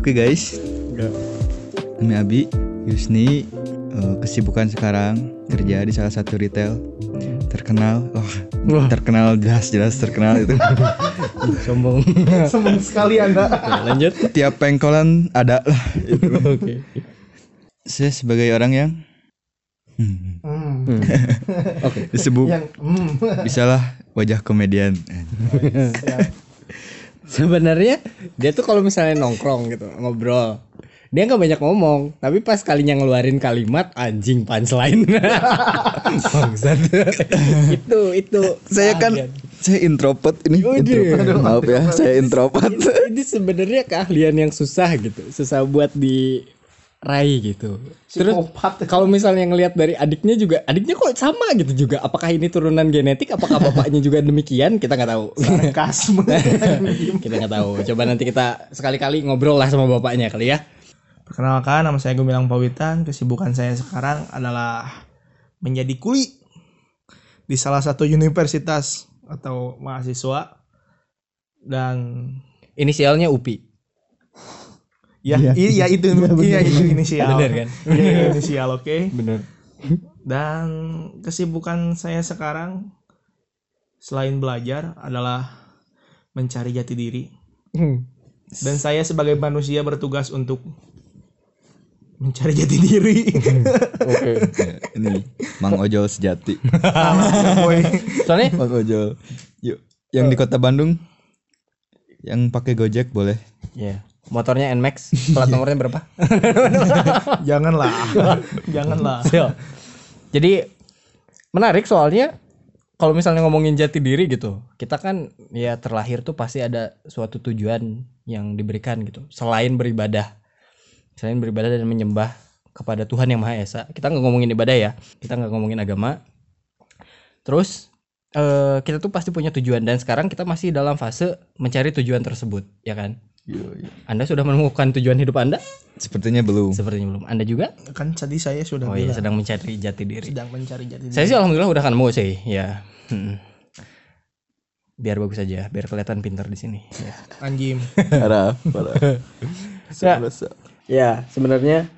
Oke guys, nama Abi Yusni eh, kesibukan sekarang kerja di salah satu retail terkenal, wah Wah. terkenal jelas-jelas terkenal itu. Sombong. Seneng sekali anda. Oke, lanjut. Tiap pengkolan ada lah. Oke. Saya sebagai orang yang hmm, Hmm. Oke. disebut Yang hmm. bisalah wajah komedian. Siap. Sebenarnya dia tuh kalau misalnya nongkrong gitu ngobrol dia nggak banyak ngomong tapi pas kalinya ngeluarin kalimat anjing punchline bangsat itu itu Saya kan saya introvert ini. Oh, introvert. Maaf ya, saya introvert. ini, ini sebenarnya keahlian yang susah gitu susah buat diraih gitu. Terus kalau misalnya ngelihat dari adiknya juga adiknya kok sama gitu juga? Apakah ini turunan genetik? Apakah bapaknya juga demikian? Kita nggak tahu. Sarkasme. kita nggak tahu. Coba nanti kita sekali-kali ngobrol lah sama bapaknya kali ya. Perkenalkan, nama saya Gumilang Pawitan. Kesibukan saya sekarang adalah menjadi kuli di salah satu universitas atau mahasiswa dan inisialnya UPI ya iya, itu iya itu inisial. Bener kan? Iya inisial oke. bener Dan kesibukan saya sekarang selain belajar adalah mencari jati diri. Dan saya sebagai manusia bertugas untuk mencari jati diri. oke ini Mang Ojol sejati. Boy. soalnya Mang Ojol. Yuk, yang di kota Bandung yang pakai Gojek boleh. ya motornya Nmax plat nomornya berapa? Janganlah. Janganlah. Siap. jadi menarik soalnya kalau misalnya ngomongin jati diri gitu kita kan ya terlahir tuh pasti ada suatu tujuan yang diberikan gitu. Selain beribadah. Selain beribadah dan menyembah kepada Tuhan yang Maha Esa. Kita nggak ngomongin ibadah ya. Kita nggak ngomongin agama. Terus eh, kita tuh pasti punya tujuan. Dan sekarang kita masih dalam fase mencari tujuan tersebut ya kan Anda sudah menemukan tujuan hidup Anda Sepertinya belum. sepertinya belum Anda juga Kan tadi saya sudah oh iya bilang sedang mencari jati diri sedang mencari jati diri. Saya sih alhamdulillah udah nemu sih, ya. Hmm. Biar bagus aja, biar kelihatan pintar di sini. Ya. Anjim. Parah, parah. Ya. Berasa. ya, sebenarnya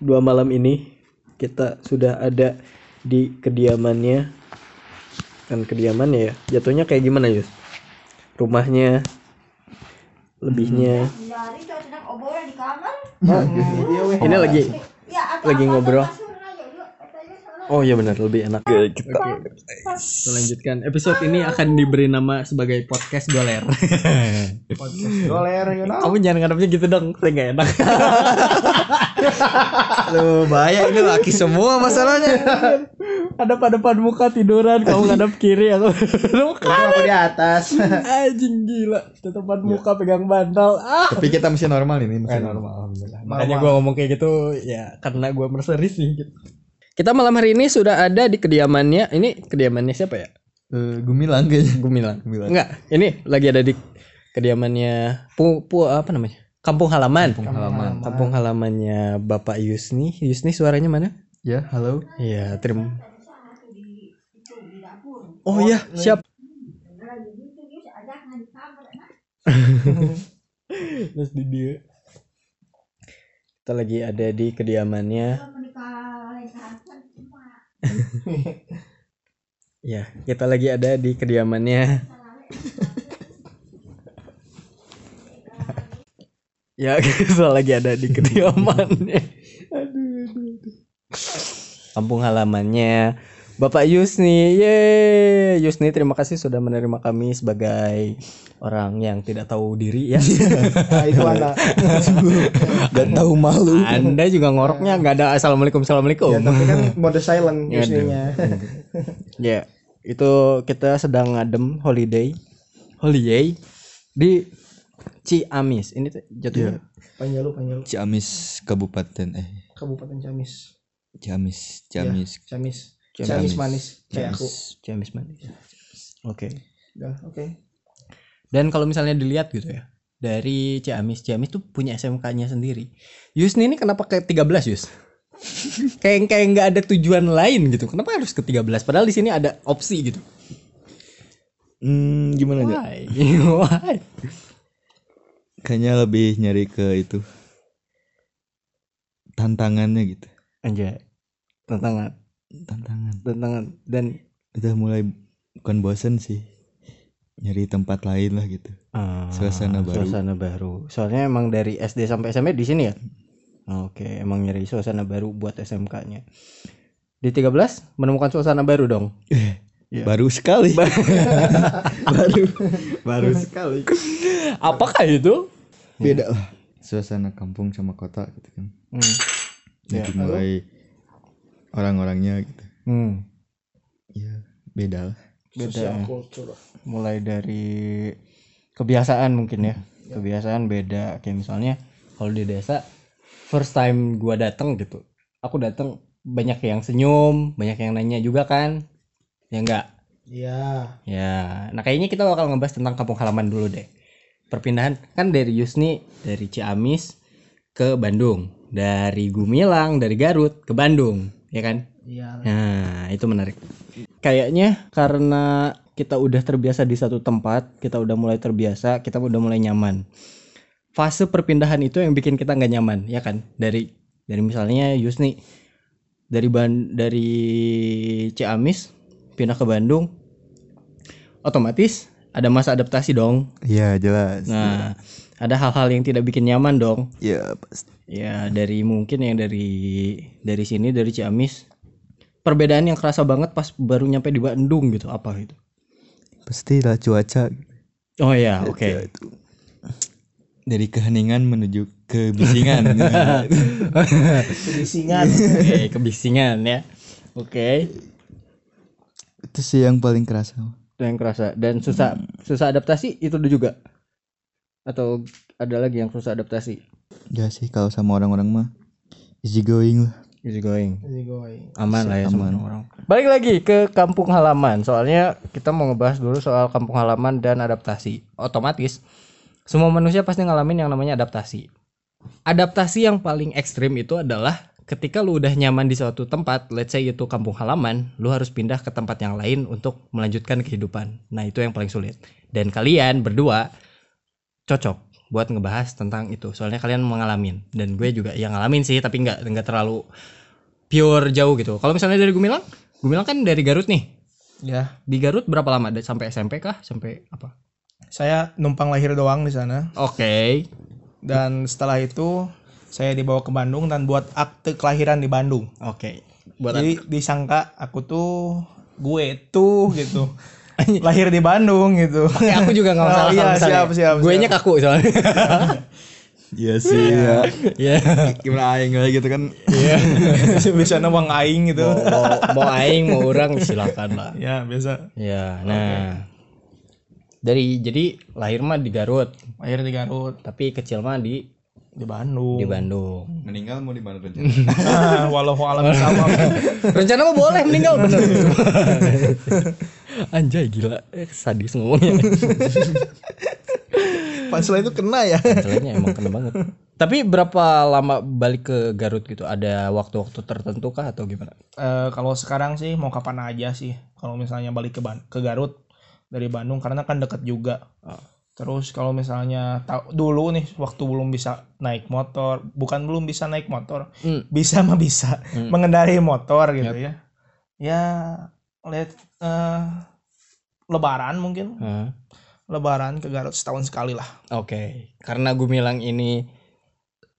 dua malam ini kita sudah ada di kediamannya. Kan kediamannya ya. Jatuhnya kayak gimana, Yus? Rumahnya lebihnya. Kamar. Ini lagi Ya, Lagi ngobrol. Oh iya benar, lebih enak. Kita Kita lanjutkan. Episode ini akan diberi nama sebagai podcast goler. Podcast doler you know. Kamu jangan ngadepnya gitu dong, saya nggak enak. Aduh, bahaya ini laki semua masalahnya. Ada pada depan muka tiduran kamu ngadep kiri aku kanan. Aku di atas. anjing gila depan muka pegang bantal ah Tapi kita masih normal ini, masih Eh, normal. alhamdulillah makanya gua ngomong kayak gitu ya karena gua merasa risih gitu kita malam hari ini sudah ada di kediamannya ini kediamannya siapa ya Eh, Gumilang kayaknya. Gumilang Gumilang. enggak ini lagi ada di kediamannya pu, pu apa namanya kampung halaman kampung halaman. kampung halamannya Bapak Yusni Yusni suaranya mana Ya, halo. Iya, terima. Oh iya, siap. Gitu, dia ajak di kamar. Nah, Terus di dia. Kita lagi ada di kediamannya. Ya, kita lagi ada di kediamannya. ya, kita lagi ada di kediamannya. Aduh, aduh, aduh. Kampung halamannya Bapak Yusni. Yeay, Yusni terima kasih sudah menerima kami sebagai orang yang tidak tahu diri ya. Nah, itu anak. Dan tahu malu. Anda juga ngoroknya nggak ada assalamualaikum assalamualaikum. Ya, tapi kan mode silent Aduh. biasanya. Ya, itu kita sedang ngadem holiday, holiday di Ciamis. Ini tuh jatuhnya Panjalu, Panjalu. Ciamis Kabupaten eh Kabupaten Ciamis. Ciamis, Ciamis. Ciamis. Ciamis. Ciamis manis. Kayak aku. Ciamis mana? Oke. Udah, oke. Dan kalau misalnya dilihat gitu ya, dari Ciamis, Ciamis tuh punya SMK-nya sendiri. Yusni ini kenapa ke 13 Yus? kayak kayak nggak ada tujuan lain gitu. Kenapa harus ke 13? Padahal di sini ada opsi gitu. Hmm, gimana ya? Why? Why? kayaknya lebih nyari ke itu tantangannya gitu Anjay. Tantangan, tantangan tantangan dan udah mulai bukan bosen sih nyari tempat lain lah gitu ah, Suasana baru. Suasana baru. Soalnya emang dari SD sampai SMP di sini ya. Oke, emang nyari suasana baru buat SMK-nya. Di 13 menemukan suasana baru dong. Iya. baru sekali baru baru sekali. Apakah itu? beda lah suasana kampung sama kota gitu kan Hmm. jadi Ya, mulai orang-orangnya gitu. Hmm. ya beda lah. Beda. Kultur. mulai dari kebiasaan mungkin ya. Kebiasaan beda. Kayak misalnya kalau di desa first time gua datang gitu aku datang banyak yang senyum banyak yang nanya juga kan. Ya enggak Iya. ya. Nah kayaknya kita bakal ngebahas tentang kampung halaman dulu deh. Perpindahan. Kan dari Yusni dari Ciamis ke Bandung. Dari Gumilang dari Garut ke Bandung ya kan Iya. Nah, itu menarik. Kayaknya karena kita udah terbiasa di satu tempat, kita udah mulai terbiasa, kita udah mulai nyaman. Fase perpindahan itu yang bikin kita nggak nyaman, ya kan? Dari dari misalnya Yusni dari Ban dari Ciamis pindah ke Bandung, otomatis ada masa adaptasi dong. iya jelas Nah, ada hal-hal yang tidak bikin nyaman dong. ya pasti Ya dari mungkin yang dari dari sini dari Ciamis perbedaan yang kerasa banget pas baru nyampe di Bandung gitu apa gitu. pasti lah cuaca Oh ya, oke. Itu. dari keheningan menuju kebisingan Kebisingan. Oke, kebisingan ya. Oke, itu sih yang paling kerasa itu yang kerasa dan susah susah adaptasi itu juga. Atau ada lagi yang susah adaptasi? ya sih kalau sama orang-orang mah easy going lah Easy going. Easy going. Aman lah ya sama Aman. orang. Balik lagi ke kampung halaman. Soalnya kita mau ngebahas dulu soal kampung halaman dan adaptasi. Otomatis semua manusia pasti ngalamin yang namanya adaptasi. Adaptasi yang paling ekstrim itu adalah ketika lu udah nyaman di suatu tempat, let's say itu kampung halaman, lu harus pindah ke tempat yang lain untuk melanjutkan kehidupan. Nah, itu yang paling sulit. Dan kalian berdua cocok buat ngebahas tentang itu. Soalnya kalian mengalamin dan gue juga yang ngalamin sih, tapi nggak nggak terlalu pure jauh gitu. Kalau misalnya dari Gumilang, Gumilang kan dari Garut nih. Ya. Di Garut berapa lama? Sampai SMP kah? Sampai apa? Saya numpang lahir doang di sana Oke. dan setelah itu saya dibawa ke Bandung dan buat akte kelahiran di Bandung. Oke. Buat Jadi disangka aku tuh gue tuh gitu. lahir di Bandung gitu. Oke, aku juga nggak Oh, masalah iya, kalau misalnya. siap, siap, Gue nya siap. kaku soalnya. iya sih ya Iya. gimana aing lah gitu kan Iya. Biasa nawang aing gitu. Mau, mau, mau aing mau orang silakan lah. Ya, biasa. Ya, nah. Dari jadi lahir mah di Garut, Lahir di Garut, tapi kecil mah di di Bandung. di Bandung. meninggal mau di mana rencana Nah, walau alam sama. Rencana mah boleh meninggal bener. Anjay gila, eh, sadis ngomongnya. Pansel itu kena ya. Selainnya emang kena banget. Tapi berapa lama balik ke Garut gitu? Ada waktu-waktu tertentu kah atau gimana? Eh, kalau sekarang sih mau kapan aja sih. Kalau misalnya balik ke Ban- ke Garut dari Bandung karena kan deket juga. Oh. Terus kalau misalnya tahu dulu nih waktu belum bisa naik motor, bukan belum bisa naik motor, Hmm. bisa mah bisa Hmm. mengendarai motor gitu ya. Ya lihat eh, Lebaran mungkin, Hah? Lebaran ke Garut setahun sekali lah. Oke, karena Gumilang ini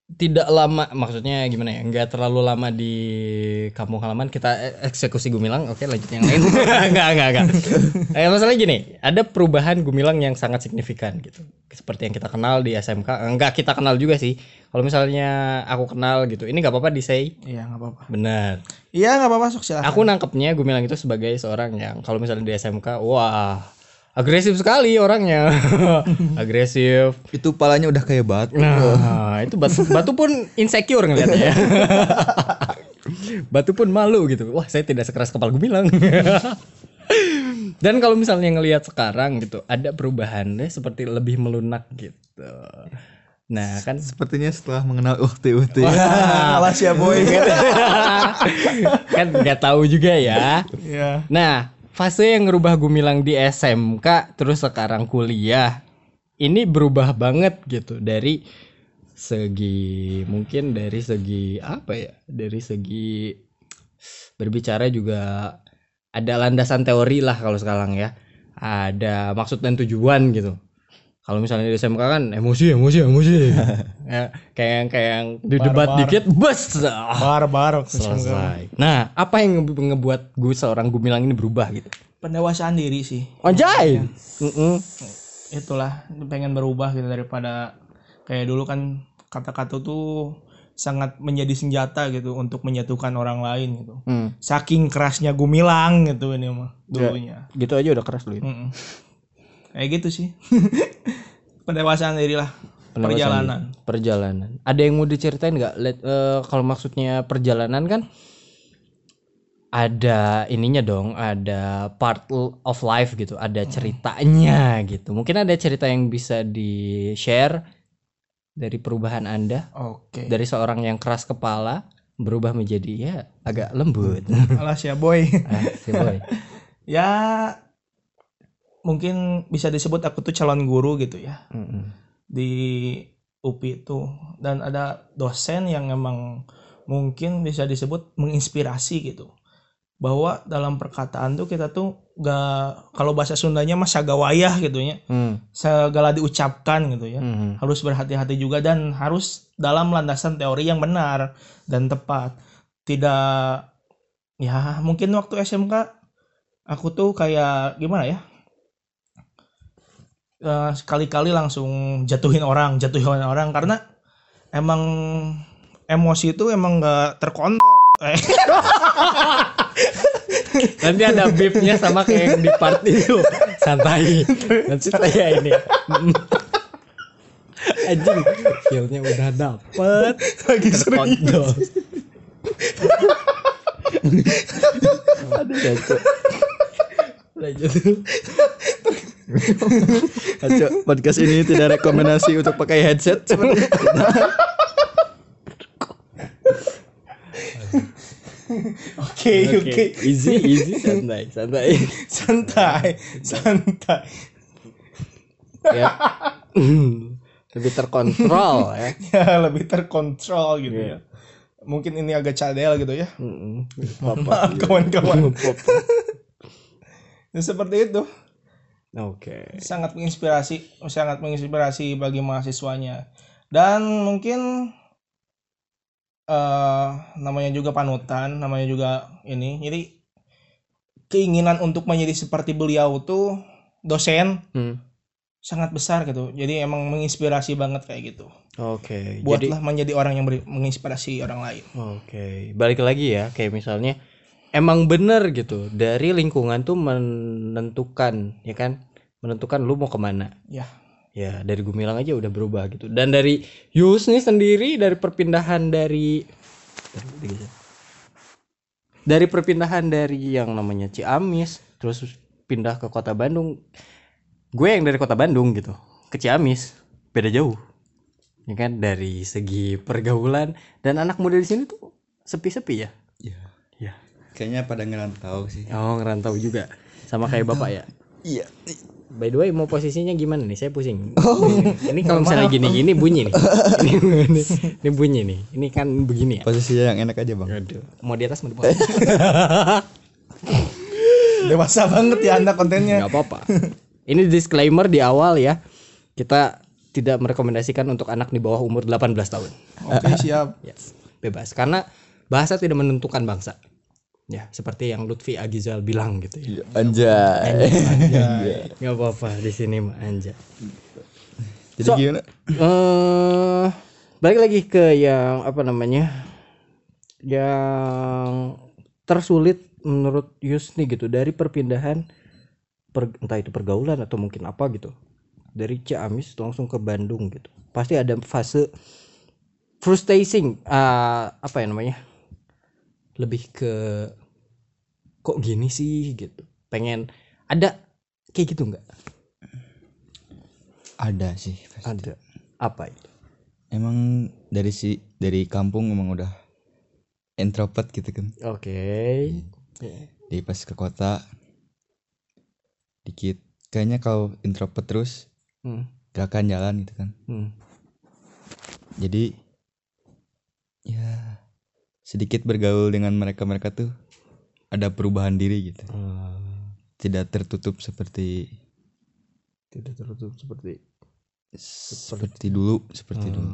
tidak lama, maksudnya gimana ya? Nggak terlalu lama di kampung halaman kita eksekusi Gumilang. Oke, lanjut yang lain. enggak, enggak, enggak. Eh, masalahnya gini, ada perubahan Gumilang yang sangat signifikan gitu. Seperti yang kita kenal di SMK. Enggak kita kenal juga sih. Kalau misalnya aku kenal gitu, ini nggak apa-apa di say. Iya nggak apa-apa. Benar. Iya nggak apa-apa sok. Aku nangkepnya Gumilang itu sebagai seorang yang kalau misalnya di SMK, wah agresif sekali orangnya, agresif. itu palanya udah kayak batu Nah, itu batu, batu pun insecure ngeliatnya ya. batu pun malu gitu. Wah, saya tidak sekeras kepala Gumilang. Dan kalau misalnya ngelihat sekarang gitu, ada perubahannya seperti lebih melunak gitu. Nah, kan sepertinya setelah mengenal uhti uhti Malah siap boy. kan nggak tahu juga ya. Iya. Nah, fase yang ngerubah Gumilang di SMK terus sekarang kuliah. ini berubah banget gitu. Dari segi mungkin dari segi apa ya? Dari segi berbicara juga ada landasan teori lah kalau sekarang ya. Ada maksud dan tujuan gitu kalau misalnya di SMK kan emosi emosi emosi. Ya, kayak yang kayak yang di debat Bar-bar. dikit bus ah, Bar-bar selesai. Nah apa yang nge- ngebuat gue seorang gumilang ini berubah gitu? Pendewasaan diri sih. Anjay! Mm-mm. itulah pengen berubah gitu daripada kayak dulu kan kata-kata tuh sangat menjadi senjata gitu untuk menyatukan orang lain gitu. Hmm. saking kerasnya gumilang gitu ini mah dulunya. gitu aja udah keras lu ini. Mm-mm. kayak gitu sih pendewasaan diri lah Pendewasaan perjalanan. perjalanan. Ada yang mau diceritain nggak? Eh, kalau maksudnya perjalanan kan ada ininya dong ada part of life gitu ada ceritanya gitu. Mungkin ada cerita yang bisa di share dari perubahan anda. Oke. Dari seorang yang keras kepala berubah menjadi ya agak lembut. Alas ya boy. Ah, si boy. ya mungkin bisa disebut aku tuh calon guru gitu ya. Mm-mm. di UPI itu dan ada dosen yang emang mungkin bisa disebut menginspirasi gitu. Bahwa dalam perkataan tuh kita tuh gak kalau bahasa Sundanya mah sagawayah gitu ya. Hmm. segala diucapkan gitu ya. Mhm. harus berhati-hati juga dan harus dalam landasan teori yang benar dan tepat. Tidak ya mungkin waktu SMK aku tuh kayak gimana ya Eh, sekali-kali langsung jatuhin orang jatuhin orang karena emang emosi itu emang nggak terkontrol Nanti ada beepnya sama kayak yang di part itu santai. Nanti saya ini. Anjing, feelnya udah dapet. lagi Terkontrol. Aduh. Lanjut. Aco, podcast ini tidak rekomendasi untuk pakai headset. Seperti oke oke. Easy, easy, santai, santai. santai santai. Ya. Lebih terkontrol ya. ya lebih terkontrol gitu ya. Mungkin ini agak cadel gitu ya. Mm-mm. maaf kawan-kawan. Ya, seperti itu Oke. sangat menginspirasi sangat menginspirasi bagi mahasiswanya dan mungkin eh namanya juga panutan namanya juga ini jadi keinginan untuk menjadi seperti beliau tuh dosen Hmm. sangat besar gitu jadi emang menginspirasi banget kayak gitu Oke. Jadi buatlah menjadi orang yang menginspirasi orang lain Oke, balik lagi ya, kayak misalnya emang bener gitu dari lingkungan tuh menentukan, ya kan, menentukan lu mau ke mana. ya Ya dari Gumilang aja udah berubah gitu. Dan dari Yus nih sendiri dari perpindahan dari dari perpindahan dari yang namanya Ciamis terus pindah ke kota Bandung. Gue yang dari kota Bandung gitu ke Ciamis beda jauh. Ya kan dari segi pergaulan dan anak muda di sini tuh sepi-sepi ya. Kayaknya pada ngerantau sih. Oh ngerantau juga sama kayak bapak ya. Iya. By the way mau posisinya gimana nih? Saya pusing. Ini, ini kalau misalnya gini-gini bunyi nih. Ini, ini, bunyi nih. Ini kan begini ya. Posisinya yang enak aja bang. Aduh. Mau di atas mau di bawah? dewasa banget ya anda kontennya Gak apa-apa. Ini disclaimer di awal ya. Kita tidak merekomendasikan untuk anak di bawah umur 18 tahun. oke siap Yes. Bebas karena bahasa tidak menentukan bangsa. Ya, seperti yang Lutfi Agizal bilang gitu ya. Anjay. Gak apa-apa di sini mah anja. Jadi So- gimana? eh balik lagi ke yang apa namanya yang tersulit menurut Yusni gitu dari perpindahan per, entah itu pergaulan atau mungkin apa gitu dari Ciamis langsung ke Bandung gitu pasti ada fase frustrating ah, apa ya namanya lebih ke kok gini sih gitu pengen ada kayak gitu nggak Ada sih. pasti. ada apa itu Emang dari si dari kampung emang udah introvert gitu kan. oke Di pas ke kota dikit kayaknya kalau introvert terus Hmm. gak akan jalan gitu kan Hmm. jadi ya sedikit bergaul dengan mereka-mereka tuh ada perubahan diri gitu tidak tertutup seperti tidak tertutup seperti seperti dulu seperti dulu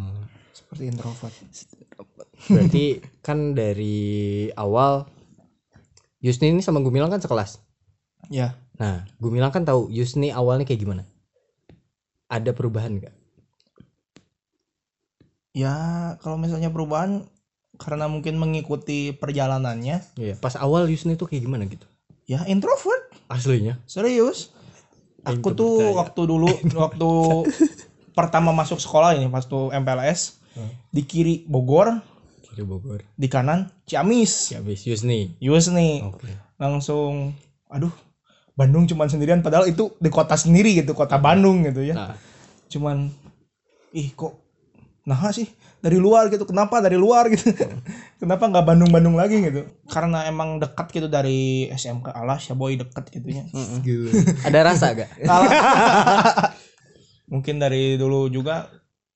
seperti introvert Berarti kan dari awal Yusni ini sama Gumilang kan sekelas. ya Nah, Gumilang kan tahu Yusni awalnya kayak gimana. Ada perubahan nggak? ya kalau misalnya perubahan karena mungkin mengikuti perjalanannya Iya. Pas awal Yusni tuh kayak gimana gitu? ya introvert Aslinya? serius aku tuh percaya. waktu dulu waktu pertama masuk sekolah ini pas tuh MPLS di kiri Bogor Kiri Bogor. di kanan Ciamis habis Yusni. Yus nih Oke. langsung aduh Bandung cuman sendirian padahal itu di kota sendiri gitu kota Bandung gitu ya Nah, cuman ih kok nah sih dari luar gitu. Kenapa dari luar gitu? Kenapa nggak Bandung Bandung lagi gitu? Karena emang dekat gitu dari SMK alas ya boy dekat gitunya ada rasa gak? mungkin dari dulu juga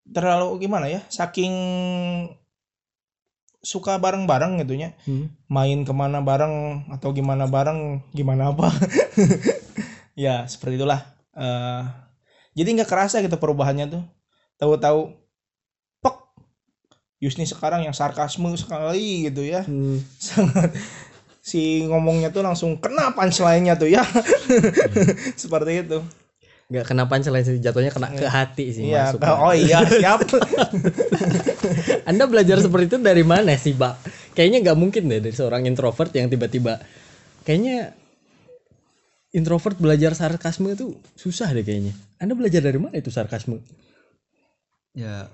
terlalu gimana ya saking suka bareng-bareng gitunya. Hmm. main ke mana bareng atau gimana bareng gimana apa. Ya seperti itulah. Eh, jadi nggak kerasa gitu perubahannya tuh. Tahu-tahu Yusni sekarang yang sarkasme sekali gitu ya Hmm. sangat si ngomongnya tuh langsung kena punchline-nya tuh ya seperti itu Gak kena punchline sih, jatuhnya kena ke hati sih iya masuk. oh iya siap Anda belajar seperti itu dari mana sih, Pak? Kayaknya nggak mungkin deh dari seorang introvert yang tiba-tiba kayaknya introvert belajar sarkasme itu susah deh kayaknya. Anda belajar dari mana itu sarkasme? ya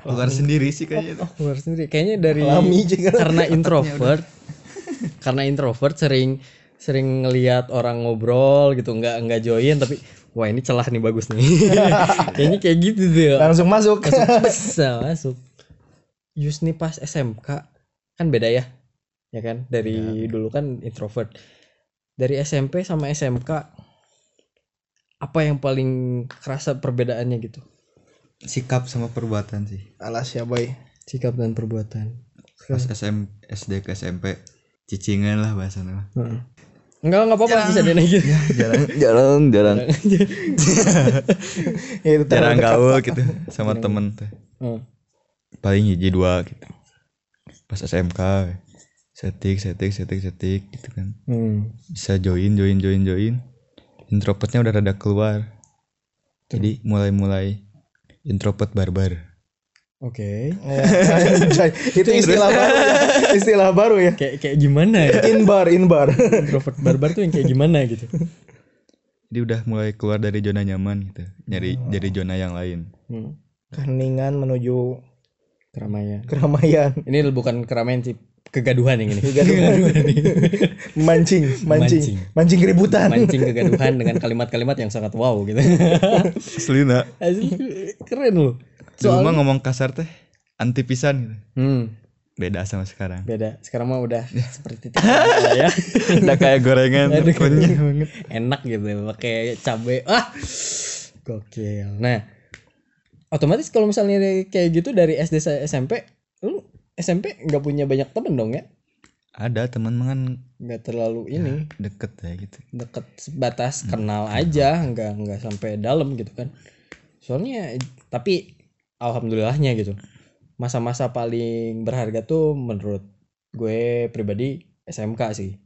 keluar sendiri sih kayaknya Oh, keluar sendiri. Kayaknya dari Alami juga. karena introvert. karena introvert sering sering ngelihat orang ngobrol gitu, nggak nggak join tapi wah ini celah nih bagus nih. kayaknya kayak gitu tuh. langsung masuk bisa masuk Yusni pas SMK kan beda ya ya kan dari dulu kan introvert dari SMP sama SMK apa yang paling kerasa perbedaannya gitu sikap sama perbuatan sih. Alas ya boy. Sikap dan perbuatan. Pas SM SD ke SMP cicingan lah bahasanya Heeh. Enggak enggak apa-apa bisa dinaikin. jarang. Jarang jarang. Ya, itu jarang gaul gitu sama temen tuh. Heeh. paling hiji dua gitu. Pas SMK setik setik setik setik gitu kan. Hmm. bisa join join join join. Introvertnya udah rada keluar. Jadi mulai mulai introvert barbar Oke. Ya, anjay. itu istilah baru ya. istilah baru ya Kayak kayak gimana ya? inbar inbar Introvert barbar tuh yang kayak gimana gitu. jadi udah mulai keluar dari zona nyaman gitu nyari dari zona yang lain Hmm. keheningan menuju Keramaian. keramaian Ini bukan keramaian sih, kegaduhan yang ini. mancing mancing Mancing. mancing keributan Mancing kegaduhan dengan kalimat-kalimat yang sangat wow gitu. Selina Asli keren loh. dulu mah ngomong kasar teh anti pisan gitu Hmm, beda sama sekarang beda. Sekarang mah udah seperti itu ya. udah kayak gorengan Aduh, banget Enak gitu pakai cabe. Ah. Gokil. Nah, otomatis kalau misalnya kayak gitu dari SD sampai SMP, SMP nggak punya banyak temen dong ya? ada teman kan Nggak terlalu ini deket ya gitu deket sebatas kenal aja, nggak nggak sampai dalam gitu kan. Soalnya tapi alhamdulillahnya gitu. Masa-masa paling berharga tuh menurut gue pribadi SMK sih.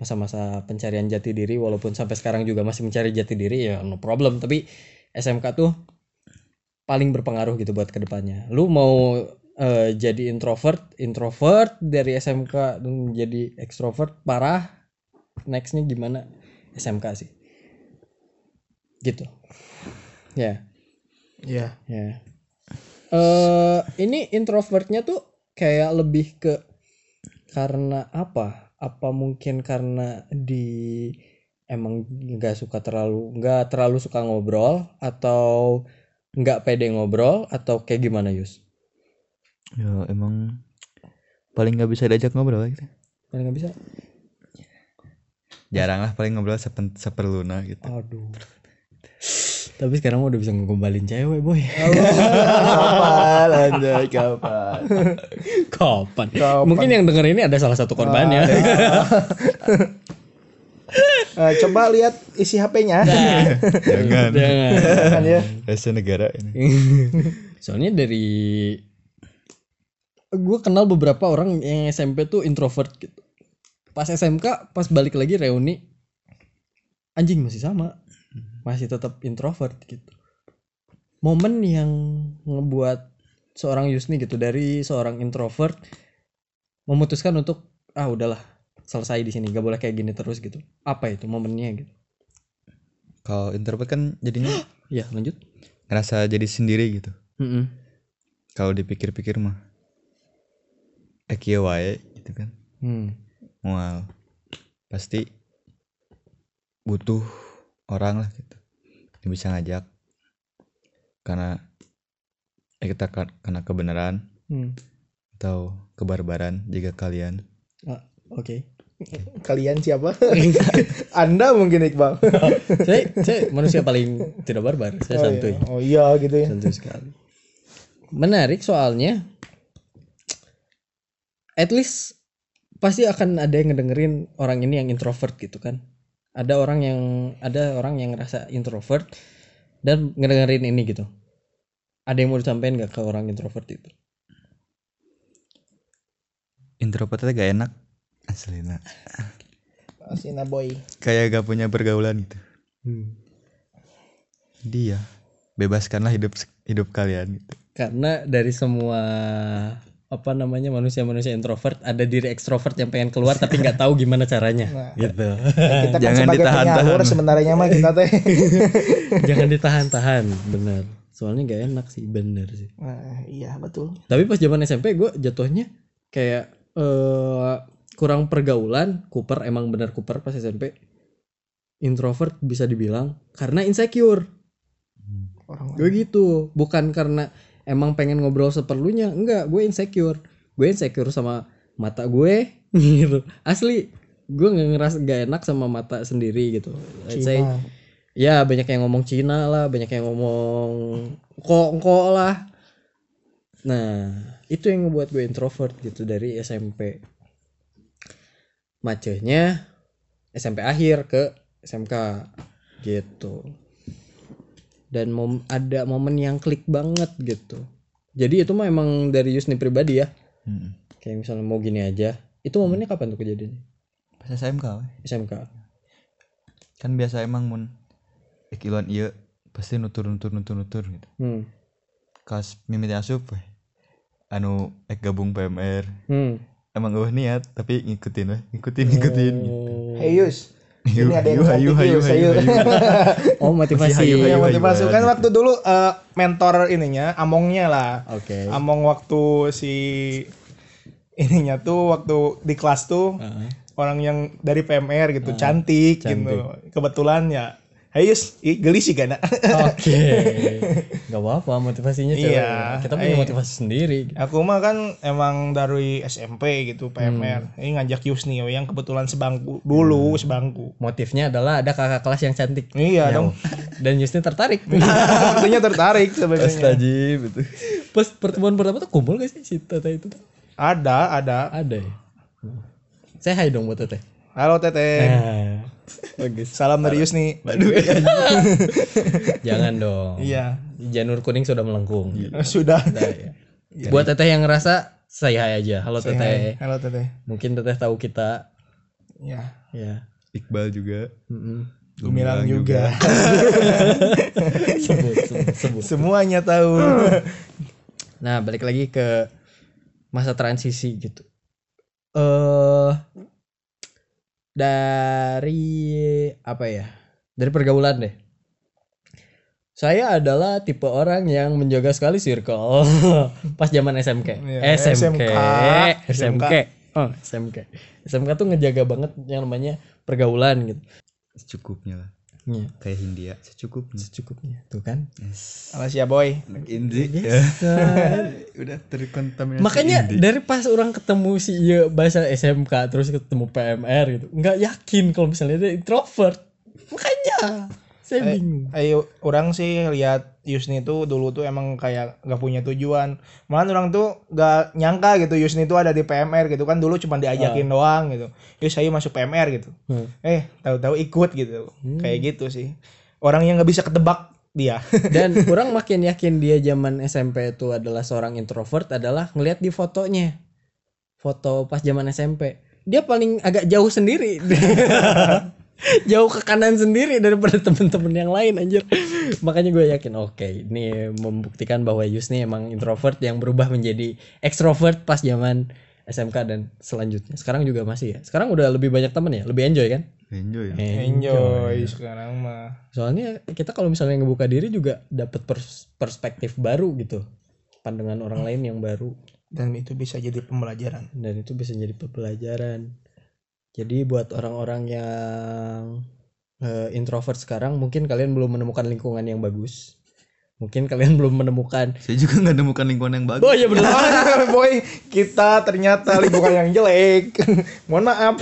Masa-masa pencarian jati diri walaupun sampai sekarang juga masih mencari jati diri ya no problem, tapi SMK tuh paling berpengaruh gitu buat ke depannya. Lu mau eh, jadi introvert, introvert dari SMK dan jadi ekstrovert parah, nextnya gimana? SMK sih. Gitu. Ya. ya Ya. Eh ini introvertnya tuh kayak lebih ke karena apa? Apa mungkin karena di emang nggak suka terlalu nggak terlalu suka ngobrol atau nggak pede ngobrol atau kayak gimana Yus? Ya emang paling nggak bisa diajak ngobrol gitu Paling nggak bisa. jarang lah paling ngobrol sepen, seperluna gitu Aduh. Tapi sekarang udah bisa ngegombalin cewek, boy. kapan anjay kapan Kapan? Kapan? Mungkin yang denger ini ada salah satu korbannya. Eh, coba lihat isi HP-nya Jangan. Jangan. kan ya Rahasia negara ini. Soalnya dari gue kenal beberapa orang yang SMP tuh introvert gitu. Pas SMK, pas balik lagi reuni, anjing masih sama, masih tetap introvert gitu. Momen yang ngebuat seorang Yusni gitu dari seorang introvert memutuskan untuk ah udahlah selesai di sini, gak boleh kayak gini terus gitu. Apa itu momennya gitu? Kalau introvert kan jadinya Ya lanjut. ngerasa jadi sendiri gitu. Mm-mm. Kalau dipikir-pikir mah eh kieu wae gitu kan. Hmm. Mual. Pasti butuh orang lah gitu. Yang bisa ngajak. Karena eh kita ka- karena kebenaran Hmm. atau kebarbaran jika kalian Ah, Oke. kalian siapa anda mungkin Iqbal saya, saya manusia paling tidak barbar saya oh, santuy iya. oh iya gitu ya santuy sekali menarik soalnya at least pasti akan ada yang ngedengerin orang ini yang introvert gitu kan. Ada orang yang ada orang yang ngerasa introvert dan ngedengerin ini gitu. Ada yang mau disampaikan gak ke orang introvert itu? Introvert gak enak. Aslinya Asina boy. Kayak gak punya pergaulan gitu. Dia. Bebaskanlah hidup hidup kalian gitu. Karena dari semua apa namanya manusia-manusia introvert ada diri ekstrovert yang pengen keluar tapi nggak tahu gimana caranya. Nah. gitu. kita kan Jangan sebagai ditahan-tahan. penyalur sebenarnya mah kita teh. Jangan ditahan-tahan bener soalnya nggak enak sih bener sih. Nah, iya betul. Tapi pas zaman SMP gue jatuhnya kayak eh kurang pergaulan. Cooper emang bener Cooper pas SMP introvert bisa dibilang karena insecure. Orang gue gitu. Bukan karena emang pengen ngobrol seperlunya? Enggak gue insecure. Gue insecure sama mata gue gitu. Asli gue nggak ngeras gak enak sama mata sendiri gitu. Let's say, Cina. ya banyak yang ngomong Cina lah banyak yang ngomong kok kok lah. Nah itu yang ngebuat gue introvert gitu dari SMP macetnya SMP akhir ke SMK gitu dan mom ada momen yang klik banget gitu jadi itu mah emang dari Yusni pribadi ya Hmm. kayak misalnya mau gini aja itu momennya kapan tuh kejadiannya pas SMK we. SMK kan biasa emang mun ikilan iya pasti nutur nutur nutur nutur gitu hmm. kas mimiti asup we. anu ek gabung PMR Hmm. emang eueuh niat tapi ngikutin we ngikutin ngikutin gitu. hey Yus ini ada yang hayu, cantik hayu, hayu, oh motivasi. Hayu, hayu. motivasi. Kan waktu dulu eh, mentor ininya Amongnya lah. Oke. Among waktu si ininya tuh waktu di kelas tuh Heeh. orang yang dari PMR gitu cantik, gitu. Kebetulan ya Hey Yus, ih, geli sih gana. Oke. Gak apa-apa motivasinya cewek. Iya. Kita punya Eh. motivasi sendiri. Aku mah kan emang dari SMP gitu PMR. Ini ngajak Yus nih yang kebetulan sebangku dulu sebangku. Motifnya adalah ada kakak kelas yang cantik. Iya dong. Dan Yusni tertarik. Sepertinya tertarik sebenarnya. Astajib itu Pas pertemuan pertama tuh kumpul gak sih si Tete itu? Ada, ada. Ada ya? Saya hai dong buat Tete. Halo Teteh. Nah, bagus. Salam dari Yus nih. Jangan dong. Iya. Janur kuning sudah melengkung. Sudah. Udah, ya. Buat Teteh yang ngerasa saya aja. Halo Say Teteh. hi. Halo Teteh. Mungkin Teteh tahu kita. Ya. Ya. Iqbal juga Mm-mm. Gumilang juga. Sebut, sebut, sebut. Semuanya tahu. Nah, balik lagi ke masa transisi gitu. Eh dari apa ya? Dari pergaulan deh. Saya adalah tipe orang yang menjaga sekali circle pas zaman SMK. Iya, SMK. SMK. SMK. Oh, SMK. SMK tuh ngejaga banget yang namanya pergaulan gitu. secukupnya lah Iya, kayak Hindia secukupnya secukupnya. Tuh kan. yes. Alas ya boy. anak Indi ya udah terkontaminasi Makanya Indi. dari pas orang ketemu si iya bahasa SMK terus ketemu PMR gitu, nggak yakin kalau misalnya dia introvert. Makanya saya Eh, bingung Ayo orang sih lihat Yusni tuh dulu tuh emang kayak gak punya tujuan. Malah orang tuh gak nyangka gitu Yusni tuh ada di PMR gitu kan dulu cuma diajakin doang gitu. Yus saya masuk PMR gitu. Hmm. Eh tahu-tahu ikut gitu. Kayak gitu sih. Orang yang nggak bisa ketebak dia. dan orang makin yakin dia zaman SMP itu adalah seorang introvert adalah ngelihat di fotonya foto pas zaman SMP dia paling agak jauh sendiri jauh ke kanan sendiri daripada temen-temen yang lain anjir. Makanya gue yakin oke ini membuktikan bahwa Yusni emang introvert yang berubah menjadi extrovert pas zaman SMK dan selanjutnya. Sekarang juga masih ya. Sekarang udah lebih banyak temen ya? Lebih enjoy kan? Enjoy ya. Enjoy. Sekarang mah. soalnya kita kalau misalnya ngebuka diri juga dapat pers- perspektif baru gitu. Pandangan orang lain yang baru. Dan itu bisa jadi pembelajaran. dan itu bisa jadi pembelajaran jadi buat orang-orang yang eh, introvert sekarang mungkin kalian belum menemukan lingkungan yang bagus mungkin kalian belum menemukan saya juga nggak nemukan lingkungan yang bagus oh iya benar Boy, kita ternyata lingkungan yang jelek. Mohon maaf.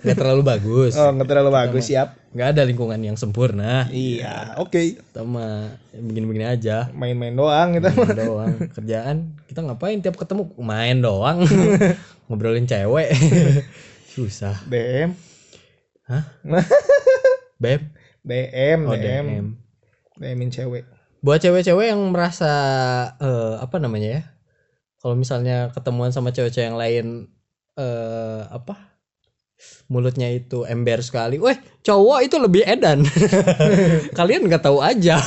nggak terlalu bagus Oh, nggak terlalu bagus, siap. nggak ada lingkungan yang sempurna Iya, oke. kita mah begini-begini aja Main-main doang gitu. main doang kerjaan kita ngapain tiap ketemu main doang ngobrolin cewek susah. DM, beb DM, oh DM, DM DM-in cewek. buat cewek-cewek yang merasa eh, apa namanya ya? Kalau misalnya ketemuan sama cewek-cewek yang lain eh apa? Mulutnya itu ember sekali, weh cowok itu lebih edan. Kalian nggak tahu aja.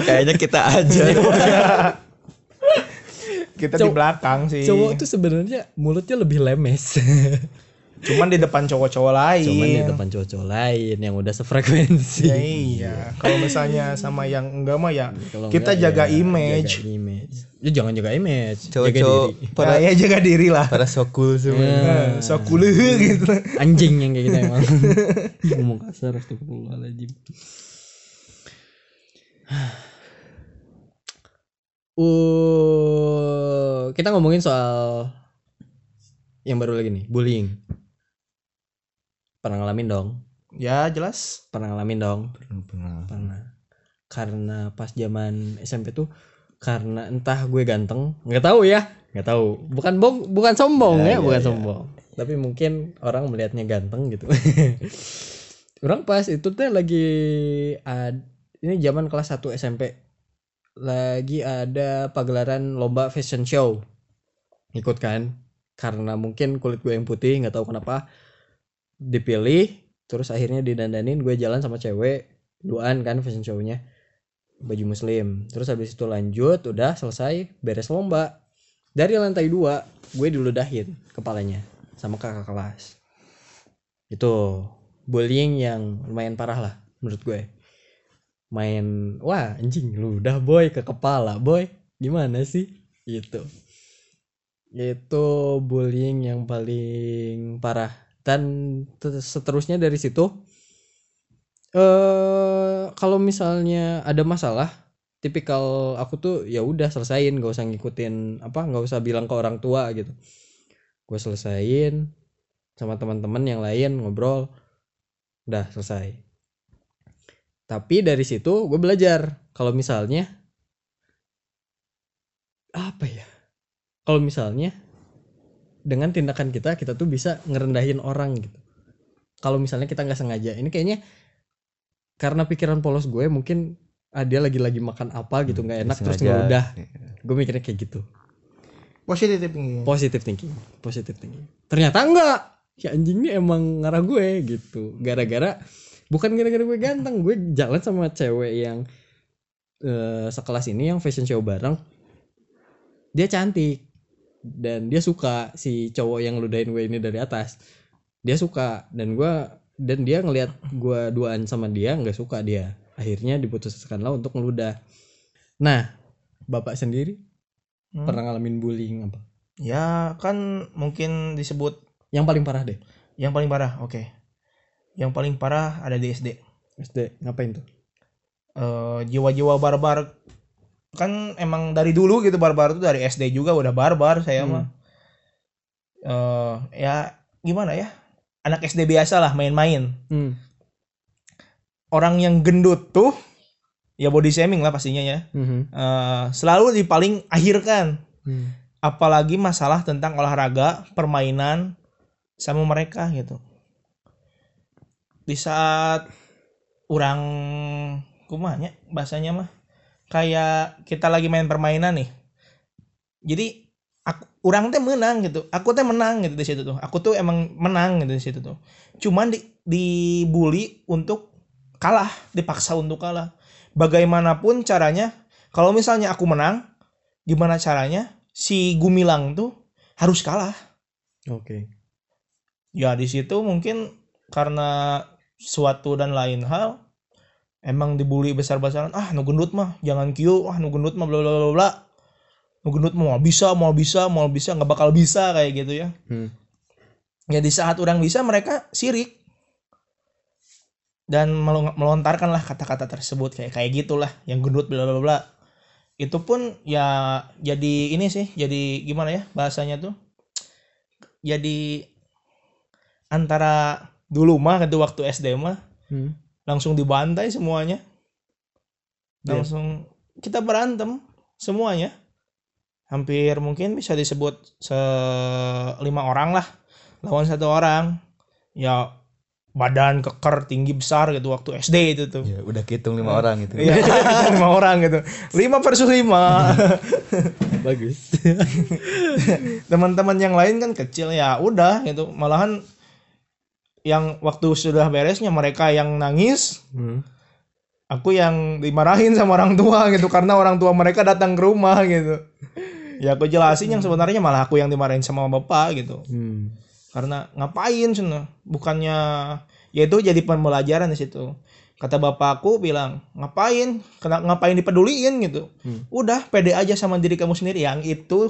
kayaknya kita aja. Kita di Cow- belakang sih. cowok itu sebenarnya mulutnya lebih lemes. Cuman di depan cowok-cowok lain. Cuman di depan cowok-cowok lain yang udah sefrekuensi. Ya iya. Kalau misalnya sama yang enggak mah ya Kalau kita enggak, jaga ya, image. Jaga image. Ya jangan jaga image. jaga cowok-cowok diri. para Para ya jaga diri lah. para sokul semua Nah, so kuleuh gitu. Anjing yang kayak gitu emang. Ngomong kasar astagfirullahaladzim. Uh, kita ngomongin soal yang baru lagi nih, bullying. Pernah ngalamin dong? Ya jelas. Pernah ngalamin dong? Pernah. Pernah. Karena pas zaman SMP tuh karena entah gue ganteng, nggak tahu ya, nggak tahu. Bukan bong, bukan sombong ya, bukan sombong. Tapi mungkin orang melihatnya ganteng gitu. orang pas itu teh lagi ad, ini zaman kelas 1 SMP. Lagi ada pagelaran lomba fashion show. Ikut kan? Karena mungkin kulit gue yang putih, nggak tahu kenapa dipilih terus akhirnya didandanin gue jalan sama cewek duaan kan fashion show-nya. Baju muslim. Terus habis itu lanjut udah selesai beres lomba. Dari lantai dua gue diludahin kepalanya sama kakak kelas. Itu bullying yang lumayan parah lah menurut gue. Main wah anjing ludah boy ke kepala boy. Gimana sih? Gitu. Itu bullying yang paling parah dan te- seterusnya dari situ eh kalau misalnya ada masalah tipikal aku tuh ya udah selesain gak usah ngikutin apa nggak usah bilang ke orang tua gitu. Gue selesain sama teman-teman yang lain ngobrol udah selesai. Tapi dari situ gue belajar kalau misalnya apa ya kalau misalnya dengan tindakan kita kita tuh bisa ngerendahin orang gitu. Kalau misalnya kita nggak sengaja ini kayaknya karena pikiran polos gue mungkin ah, dia lagi-lagi makan apa gitu nggak enak terus Sengaja. ngeludah. Gue mikirnya kayak gitu. Positif thinking. positive thinking positive thinking. Ternyata enggak si anjing ini emang ngarah gue gitu. Gara-gara bukan gara-gara gue ganteng gue jalan sama cewek yang eh, sekelas ini yang fashion show bareng. Dia cantik dan dia suka si cowok yang ludahin gue ini dari atas dia suka dan gue dan dia ngelihat gue duaan sama dia nggak suka dia akhirnya diputuskan lah untuk ngeludah nah bapak sendiri Hmm. pernah ngalamin bullying apa Ya kan mungkin disebut yang paling parah deh yang paling parah. Oke. Yang paling parah ada di SD. SD ngapain tuh Eh, jiwa-jiwa barbar kan emang dari dulu gitu barbar tuh dari SD juga udah barbar saya Hmm. mah. Eh ya gimana ya? Anak SD biasa lah main-main. hmm. orang yang gendut tuh ya body shaming lah pastinya ya. Mhm. Eh, selalu di paling akhir kan. Hmm. Apalagi masalah tentang olahraga, permainan sama mereka gitu. Di saat orang kumanya bahasanya mah kayak kita lagi main permainan nih. Jadi aku orang teh menang gitu. Aku teh menang gitu di situ tuh. Aku tuh emang menang gitu di situ tuh. Cuman di dibully untuk kalah, dipaksa untuk kalah. Bagaimanapun caranya, kalau misalnya aku menang, gimana caranya si Gumilang tuh harus kalah. Oke. Ya di situ mungkin karena suatu dan lain hal emang dibully besar-besaran ah nu gendut mah jangan kieu ah nu gendut mah bla bla bla bla. Nu gendut mah mau bisa mau bisa mau bisa nggak bakal bisa kayak gitu ya. Hmm. ya di saat orang bisa mereka sirik. Dan melo- melontarkanlah kata-kata tersebut kayak kayak gitulah yang gendut bla bla bla. Itu pun ya jadi ini sih jadi gimana ya bahasanya tuh? Jadi antara dulu mah waktu SD mah Hmm. Langsung dibantai semuanya Iya. langsung kita berantem semuanya hampir mungkin bisa disebut se lima orang lah lawan satu orang ya badan keker tinggi besar gitu waktu SD itu tuh Ya udah hitung lima orang gitu. Iya, lima orang gitu. Lima versus lima. Bagus. Teman-teman yang lain kan kecil ya, udah gitu. Malahan yang waktu sudah beresnya mereka yang nangis, Hmm. aku yang dimarahin sama orang tua gitu karena orang tua mereka datang ke rumah gitu. Ya aku jelasin yang sebenarnya malah aku yang dimarahin sama bapak gitu. Hmm. Karena ngapain sana? Bukannya ya itu jadi pembelajaran di situ. Kata bapakku bilang, ngapain? Kena, ngapain dipeduliin gitu. Hmm. Udah pede aja sama diri kamu sendiri. Yang itu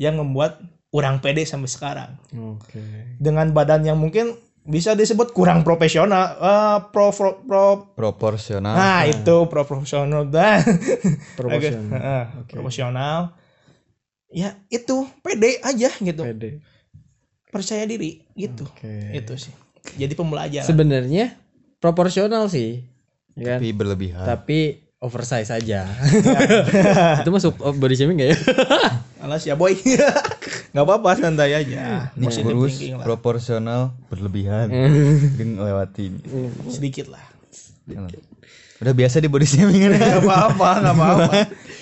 yang membuat orang pede sampai sekarang. Oke. Dengan badan yang mungkin bisa disebut kurang profesional, Eh, pro, pro, pro- Proporsional. nah itu pro profesional dah. Proporsional. Heeh, Oke. Profesional. Ya itu pede aja gitu. Pede. Percaya diri gitu. Oke. Itu sih. Jadi pembelajaran. Sebenarnya proporsional sih. Ya kan? Tapi berlebihan. Tapi oversize aja. itu masuk body shaming gak ya? Alas ya boy. nggak apa-apa santai aja. Ini Positive kurus, thinking lah. proporsional, berlebihan. Jadi ngelewatin. Sedikit lah. Udah biasa di body shaming kan. Gak apa-apa, gak apa-apa.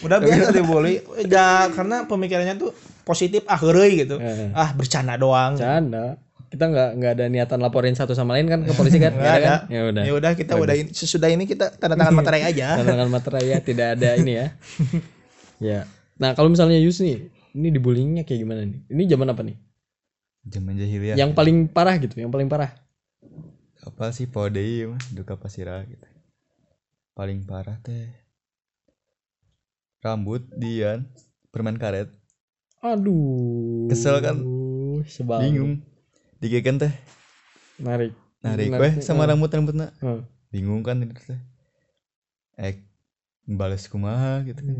Udah biasa dibully. Ya karena pemikirannya tuh positif ah heureuy gitu. Ah bercanda doang. Canda. Kita nggak nggak ada niatan laporin satu sama lain kan ke polisi kan? Nggak Nggak ada. kan? Ya udah. Ya udah kita udah sesudah ini kita tanda tangan materai aja. Tantangan materai ya tidak ada ini ya. ya. Nah kalau misalnya Yus nih, ini dibullyingnya kayak gimana nih? Ini zaman apa nih? Zaman jahiliyah. Yang paling parah gitu, yang paling parah. apa sih podei mah duka pasirah gitu. Paling parah teh. Rambut dian permen karet. Aduh. Kesel kan? Sebal. Bingung. Digekan teh. Narik. Narik Narik, weh sama eh. rambut-rambutna. Hmm. Bingung kan itu teh. Eh bales kumaha gitu kan.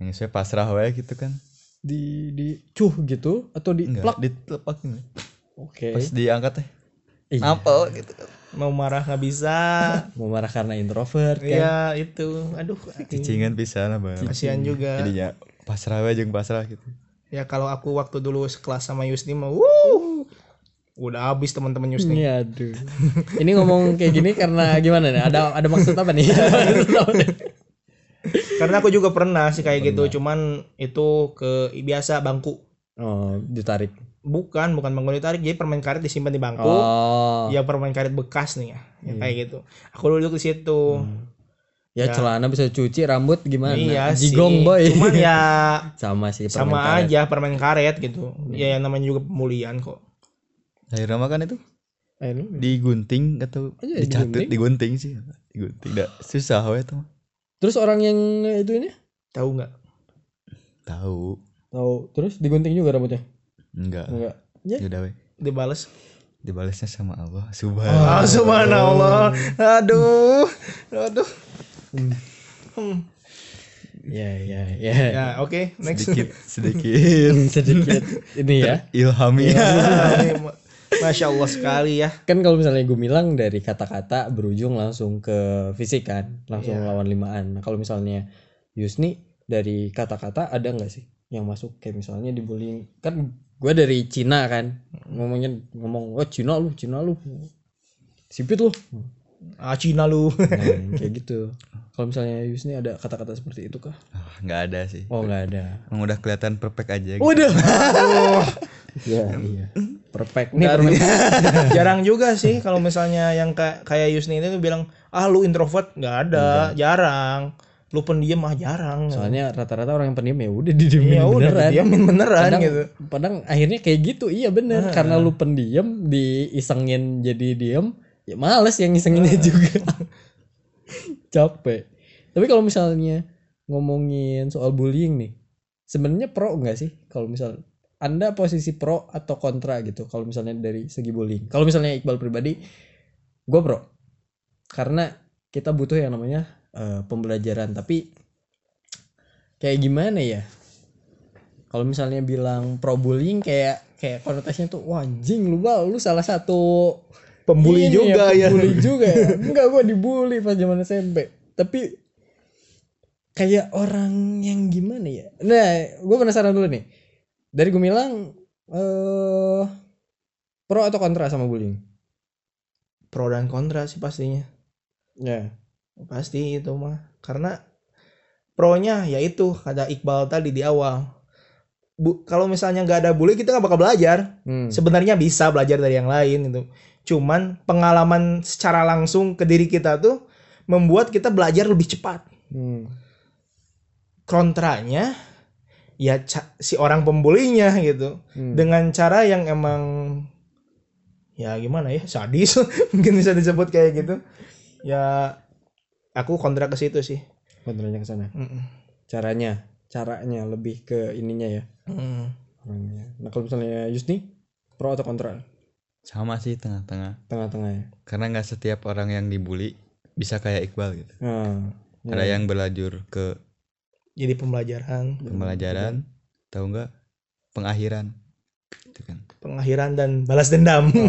Yang saya pasrah wae gitu kan. Di di cuh gitu atau di Enggak, plak? ditelepak gitu. Oke. Pas diangkat teh. Iya. Nampel gitu kan. Mau marah nggak bisa. Mau marah karena introvert kan? Iya itu. Aduh. Cicingan pisan Bang. Kasihan juga. Jadinya pasrah jeung pasrah gitu. Ya kalau aku waktu dulu sekelas sama Yusni mah, wuh, udah habis teman-teman Yusni. Iya, aduh. Ini ngomong kayak gini karena gimana nih? Ada ada maksud apa nih? Karena aku juga pernah sih kayak gitu, cuman itu ke biasa bangku. oh, ditarik. Bukan, bukan bangku ditarik, jadi permen karet disimpan di bangku. Oh. Ya permen karet bekas nih ya, ya kayak gitu. Aku duduk di situ. Ya, celana bisa cuci, rambut gimana? Iya sih. Jigong boy. Cuman ya sama sih permen sama karet. aja permen karet gitu. Ya yang namanya juga pemulihan kok. Akhirnya mah kan itu lu- digunting atau Oh iya, dicatut digunting sih digunting dah susah we itu mah. Terus orang yang itu ini Tahu nggak? tahu tahu terus digunting juga rambutnya? enggak Enggak. Ya. udah we Dibales. dibalasnya sama Allah subhanallah Ah, subhanallah. Aduh. Aduh. Hmm. Ya, ya, ya. Ya, oke, next. sedikit sedikit Sedikit ini ya. ilhami Masya Allah sekali ya. kan kalau misalnya gue bilang dari kata-kata berujung langsung ke fisik kan langsung Iya. lawan limaan nah kalau misalnya Yusni dari kata-kata ada nggak sih yang masuk kayak misalnya dibullying kan gue dari Cina kan ngomongnya ngomong oh Cina lu Cina lu sipit lu Ah Cina lu. nah, kayak gitu kalau misalnya Yusni ada kata-kata seperti itu kah Ah, nggak ada sih oh nggak ada emang udah kelihatan perfect aja gitu. Waduh. Iya, iya. Perfect Dari- perfect. jarang juga sih kalau misalnya yang kayak kayak Yusni itu bilang ah lu introvert nggak ada jarang lu pendiam ah jarang Soalnya rata-rata orang yang pendiam ya udah didiemin ya udah beneran. diamin beneran Padahal, gitu padahal akhirnya kayak gitu. Iya bener. Karena lu pendiam diisengin jadi diem, ya males yang ngisenginnya juga. Capek. Tapi kalau misalnya ngomongin soal bullying nih, sebenarnya pro nggak sih? Kalau misal anda posisi pro atau kontra gitu? Kalau misalnya dari segi bullying. Kalau misalnya Iqbal pribadi, gue pro. Karena kita butuh yang namanya eh, pembelajaran. Tapi kayak gimana ya? Kalau misalnya bilang pro bullying kayak kayak konotasinya tuh wah anjing lu bal lu salah satu pembuli ini juga ya, pembuli juga ya. enggak gua dibully pas zaman SMP tapi kayak orang yang gimana ya nah gue penasaran dulu nih dari Gumilang eh pro atau kontra sama bullying? Pro dan kontra sih pastinya. Ya. Pasti itu mah. Karena pronya yaitu kata Iqbal tadi di awal. Bu, kalau misalnya nggak ada bully kita nggak bakal belajar. Hmm. sebenarnya bisa belajar dari yang lain itu. Cuman pengalaman secara langsung ke diri kita tuh membuat kita belajar lebih cepat. Hmm. kontranya ya si orang pembulinya gitu. Hmm. dengan cara yang emang ya gimana ya sadis mungkin bisa disebut kayak gitu. Ya aku kontra ke situ sih. Kontranya ke sana. Caranya caranya lebih ke ininya ya. Mm. orangnya. Nah kalau misalnya Yusni pro atau kontra? Sama sih tengah-tengah. Tengah-tengah ya. Karena nggak setiap orang yang dibully bisa kayak Iqbal gitu. Nah, ada yang berlanjur ke jadi pembelajaran. Pembelajaran tahu nggak? Pengakhiran. Itu kan. Pengakhiran dan balas dendam. Oh,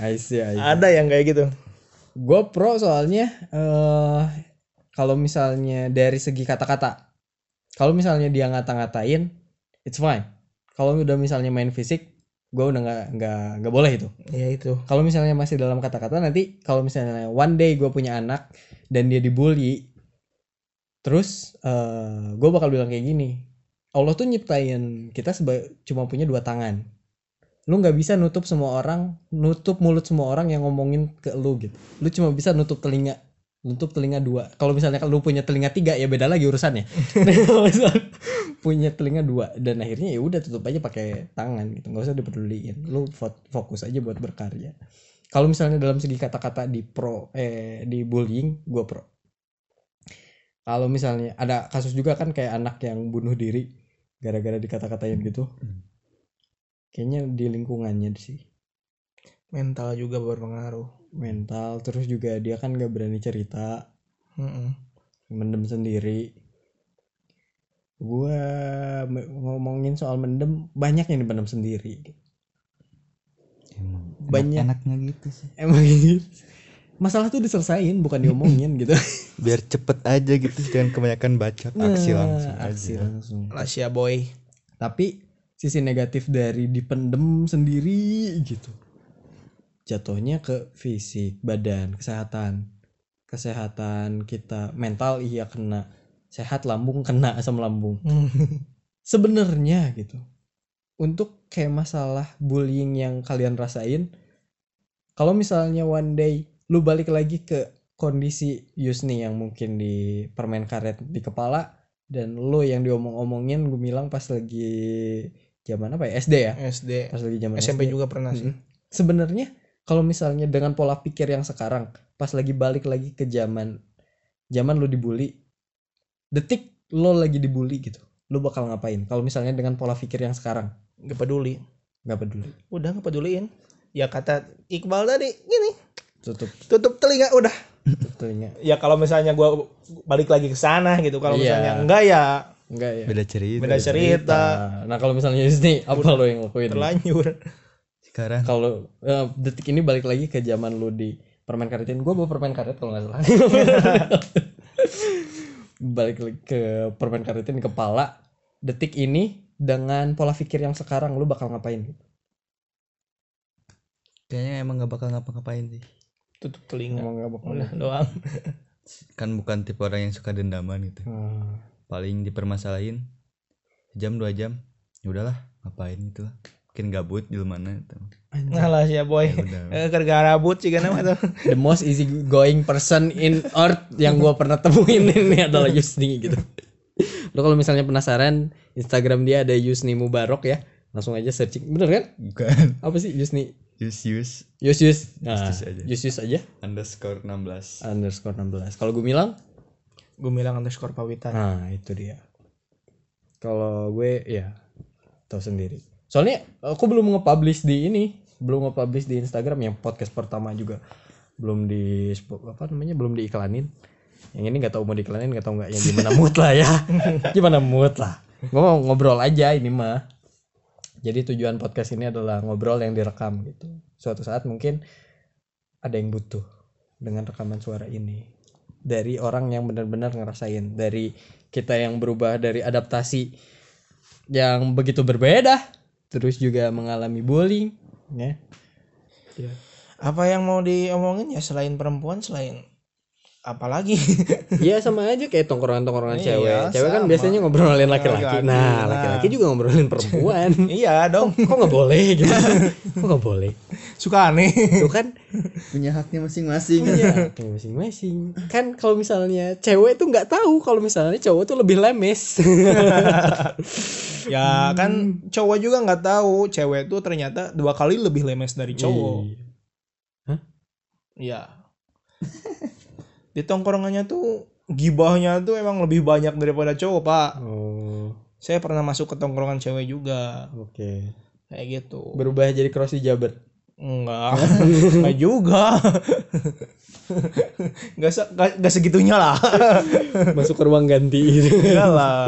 I see, I see. ada yang kayak gitu. Gue pro soalnya eh kalau misalnya dari segi kata-kata. Kalau misalnya dia ngata-ngatain it's fine. Kalau udah misalnya main fisik gue udah nggak nggak nggak boleh itu. Ya itu. Kalau misalnya masih dalam kata-kata nanti kalau misalnya one day gue punya anak dan dia dibully terus eh gue bakal bilang kayak gini Allah tuh nyiptain kita cuma punya dua tangan. Lu nggak bisa nutup semua orang nutup mulut semua orang yang ngomongin ke lu gitu. Lu cuma bisa nutup telinga nutup telinga dua. Kalau misalnya lu punya telinga tiga ya beda lagi urusannya. Punya telinga dua dan akhirnya ya udah tutup aja pakai tangan gitu. Nggak usah dipeduliin. Lu fo- fokus aja buat berkarya. Kalau misalnya dalam segi kata-kata di pro eh di bullying gue pro kalau misalnya ada kasus juga kan kayak anak yang bunuh diri gara-gara dikata-katain gitu. Hmm. kayaknya di lingkungannya sih. Mental juga berpengaruh. Mental terus juga dia kan gak berani cerita. Mm-mm. mendem sendiri. Gua ngomongin soal mendem banyak yang dipendam sendiri. Emang Banyak. enaknya gitu sih. Emang gitu masalah tuh diselesain bukan diomongin gitu. Biar cepet aja gitu jangan kebanyakan bacot aksi Nah, langsung aksi aja. langsung. Lasya boy. Tapi sisi negatif dari dipendem sendiri gitu. Jatuhnya ke fisik badan kesehatan. Kesehatan kita mental iya kena. Sehat lambung kena asam lambung. Sebenarnya gitu. Untuk kayak masalah bullying yang kalian rasain kalau misalnya one day lu balik lagi ke kondisi Yusni yang mungkin di permen karet di kepala dan lu yang diomong-omongin gue bilang pas lagi zaman apa ya? SD ya? SD pas lagi zaman SMP SD. juga pernah sih. Mm-mm. sebenarnya kalau misalnya dengan pola pikir yang sekarang pas lagi balik lagi ke zaman zaman lu dibully detik lo lagi dibully gitu lu bakal ngapain? Kalau misalnya dengan pola pikir yang sekarang? Nggak peduli. Nggak peduli. Udah nggak peduliin. Ya kata Iqbal tadi gini tutup tutup telinga udah tutup telinga ya kalau misalnya gua balik lagi ke sana gitu kalau Iya. misalnya enggak ya enggak ya beda cerita beda cerita nah kalau misalnya ini apa lo yang lakuin terlanjur sekarang Kalau eh, detik ini balik lagi ke zaman lu di permen karetin. Gua bawa permen karet kalau nggak salah. balik lagi ke permen karetin di kepala. Detik ini dengan pola pikir yang sekarang lu bakal ngapain? kayaknya emang nggak bakal ngapa-ngapain sih tutup telinga Emang nggak bakal. udah doang kan bukan tipe orang yang suka dendaman gitu Hmm. paling dipermasalahin jam dua jam ya udahlah ngapain gitu lah mungkin gabut di mana itu ngalah sih ya boy Ya. Eh, gara rambut sih kan tuh The most easy going person in earth yang gua pernah temuin ini adalah Yusni gitu. Lo kalau misalnya penasaran Instagram dia ada Yusni Mubarok ya, langsung aja searching. Bener kan? bukan Apa sih Yusni? Use use Yus Yus. Nah, Yus aja. Yus Yus aja. underscore 16 Underscore 16. Kalau gue bilang, gue bilang underscore pawitan nah itu dia. Kalau gue ya tahu sendiri. Soalnya aku belum nge-publish di ini, belum nge-publish di Instagram yang podcast pertama juga belum di apa namanya belum diiklanin. Yang ini nggak tahu mau diiklanin nggak tahu nggak yang gimana mood lah ya. gimana mood lah. Gue mau ngobrol aja ini mah. Jadi tujuan podcast ini adalah ngobrol yang direkam gitu. Suatu saat mungkin ada yang butuh dengan rekaman suara ini dari orang yang benar-benar ngerasain dari kita yang berubah dari adaptasi yang begitu berbeda terus juga mengalami bullying ya apa yang mau diomongin ya selain perempuan selain apalagi Iya sama aja kayak tongkrongan-tongkrongan Iya, cewek. Cewek kan biasanya ngobrolin laki-laki. Laki-laki, Nah, nah. laki-laki juga ngobrolin perempuan. iya dong Kok nggak boleh gitu? Kok nggak boleh? suka aneh Itu kan punya haknya masing-masing punya haknya masing-masing. Kan kalau misalnya cewek tuh nggak tahu kalau misalnya cowok tuh lebih lemes. ya kan cowok juga nggak tahu cewek tuh ternyata dua kali lebih lemes dari cowok Iya. Di tongkrongannya tuh gibahnya tuh emang lebih banyak daripada cowok, Pak. Oh, Saya pernah masuk ke tongkrongan cewek juga. oke. Kayak gitu. Berubah jadi crossy jaber. Enggak. Enggak juga. Enggak se nggak- nggak segitunya lah. Masuk ke ruang ganti gitu. Enggak lah.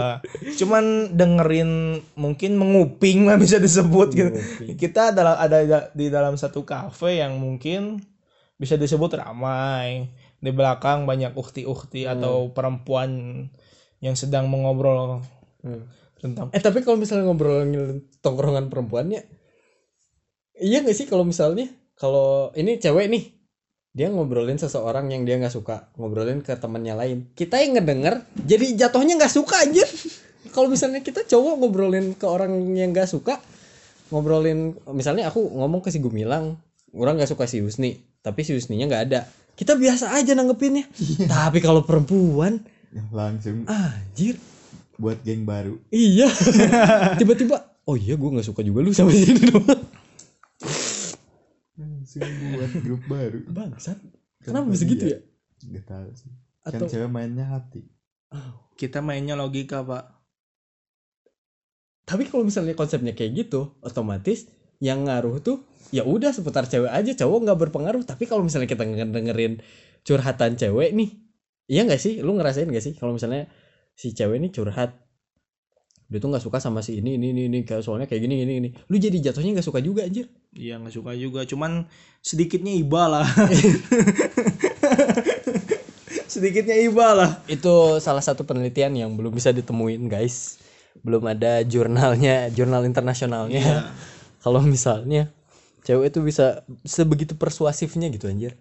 Cuman dengerin mungkin menguping lah bisa disebut gitu. Kita adalah ada di dalam satu kafe yang mungkin bisa disebut ramai. Di belakang banyak ukti-ukti atau perempuan yang sedang mengobrol Hmm. tentang Eh tapi kalau misalnya ngobrolin tongkrongan perempuannya, iya gak sih kalau misalnya kalau ini cewek nih, dia ngobrolin seseorang yang dia nggak suka, ngobrolin ke temannya lain, kita yang ngedenger, jadi jatuhnya nggak suka aja. kalau misalnya kita cowok ngobrolin ke orang yang nggak suka, ngobrolin misalnya aku ngomong ke si Gumilang, orang nggak suka si Husni, tapi si Husninya nggak ada, kita biasa aja nanggepinnya. tapi kalau perempuan, langsung anjir, buat geng baru Iya. Tiba-tiba, oh iya gue nggak suka juga lu sama ini doang. langsung buat grup baru Bangsat. Kenapa bisa gitu ya? Gak tahu sih Atau kan cewek mainnya hati kita mainnya logika, Pak. tapi kalau misalnya konsepnya kayak gitu, otomatis yang ngaruh tuh ya udah seputar cewek aja, cowok nggak berpengaruh. Tapi kalau misalnya kita dengerin curhatan cewek nih, iya nggak sih? Lu ngerasain gak sih kalau misalnya si cewek ini curhat? Dia tuh nggak suka sama si ini ini ini, ini. Kayak soalnya kayak gini gini ini lu jadi jatuhnya nggak suka juga anjir. Iya nggak suka juga, cuman sedikitnya iba lah. sedikitnya iba lah. itu salah satu penelitian yang belum bisa ditemuin guys. Belum ada jurnalnya jurnal internasionalnya. Kalau misalnya cewek itu bisa sebegitu persuasifnya gitu anjir.